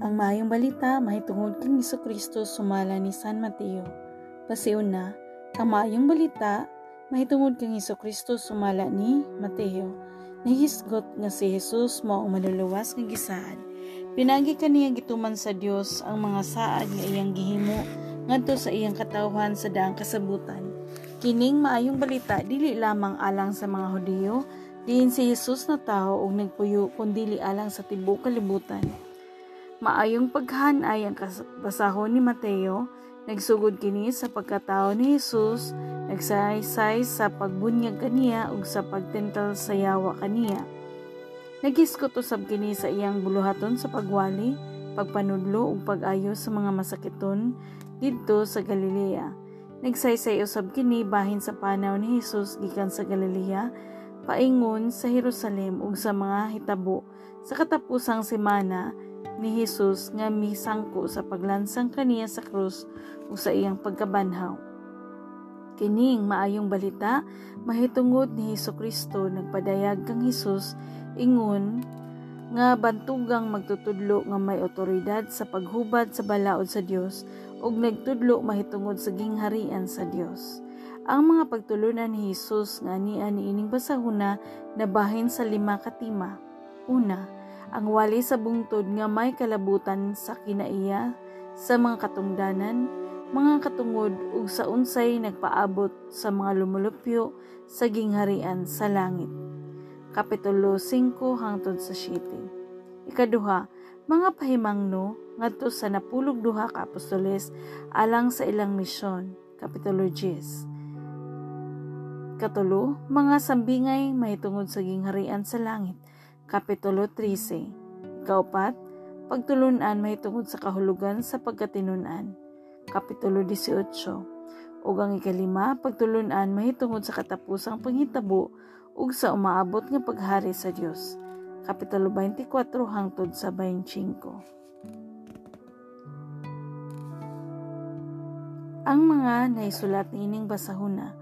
Ang maayong balita mahitungod kang Hesus Kristo sumala ni San Mateo. Pasiuna, ang maayong balita mahitungod kang Hesus Kristo sumala ni Mateo. Nahisgot nga si Jesus mao ang maluluwas nga gisaad. Pinagi kaniya gituman sa Dios ang mga saad nga iyang gihimo ngadto sa iyang katawhan sa daang kasabutan. Kining maayong balita dili lamang alang sa mga Hudiyo, diin si Jesus na tao og nagpuyo kundi alang sa tibuok kalibutan. Maayong paghanay ang basahon ni Mateo, nagsugod kini sa pagkatao ni Jesus, nagsaysay sa pagbunyag kaniya ug sa pagtental sa yawa kaniya. Nagiskot usab kini sa iyang buluhaton sa pagwali, pagpanudlo ug pag-ayo sa mga masakiton didto sa Galilea. Nagsaysay usab kini bahin sa panaw ni Jesus gikan sa Galilea paingon sa Jerusalem ug sa mga hitabo sa katapusang semana ni Jesus nga misangko sa paglansang kaniya sa krus o sa iyang pagkabanhaw. Kining maayong balita mahitungod ni Hesus Kristo nagpadayag kang Hesus ingon nga bantugang magtutudlo nga may otoridad sa paghubad sa balaod sa Dios ug nagtudlo mahitungod sa gingharian sa Dios. Ang mga pagtulunan ni Hesus nga niya niining basahuna nabahin sa lima katima. Una, ang wali sa bungtod nga may kalabutan sa kinaiya sa mga katungdanan, mga katungod ug sa unsay nagpaabot sa mga lumulupyo sa gingharian sa langit. Kapitulo 5 hangtod sa 7. Ikaduha, mga pahimangno ngadto sa napulog duha ka apostoles alang sa ilang misyon. Kapitulo 10. Katulo, mga sambingay mahitungod sa gingharian sa langit Kapitulo 13 Kaupat, pagtulunan may tungod sa kahulugan sa pagkatinunan. Kapitulo 18 ug ang ikalima, pagtulunan may tungod sa katapusang panghitabo ug sa umaabot nga paghari sa Dios. Kapitulo 24 hangtod sa 25. Ang mga naisulat niining basahuna,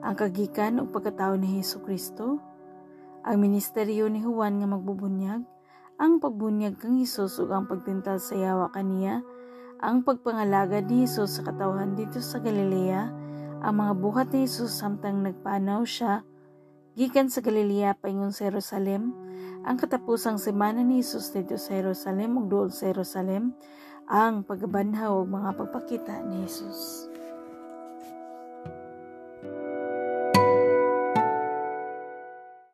ang kagikan ug pagkatao ni Hesus Kristo, ang ministeryo ni Juan nga magbubunyag, ang pagbunyag kang Hesus ug ang pagtintal sa yawa kaniya, ang pagpangalagad ni Hesus sa katawhan dito sa Galilea, ang mga buhat ni Hesus samtang nagpanaw siya gikan sa Galilea paingon sa Jerusalem, ang katapusang semana ni Hesus dito sa Jerusalem ug duol sa Jerusalem, ang pagbanhaw ug mga pagpakita ni Hesus.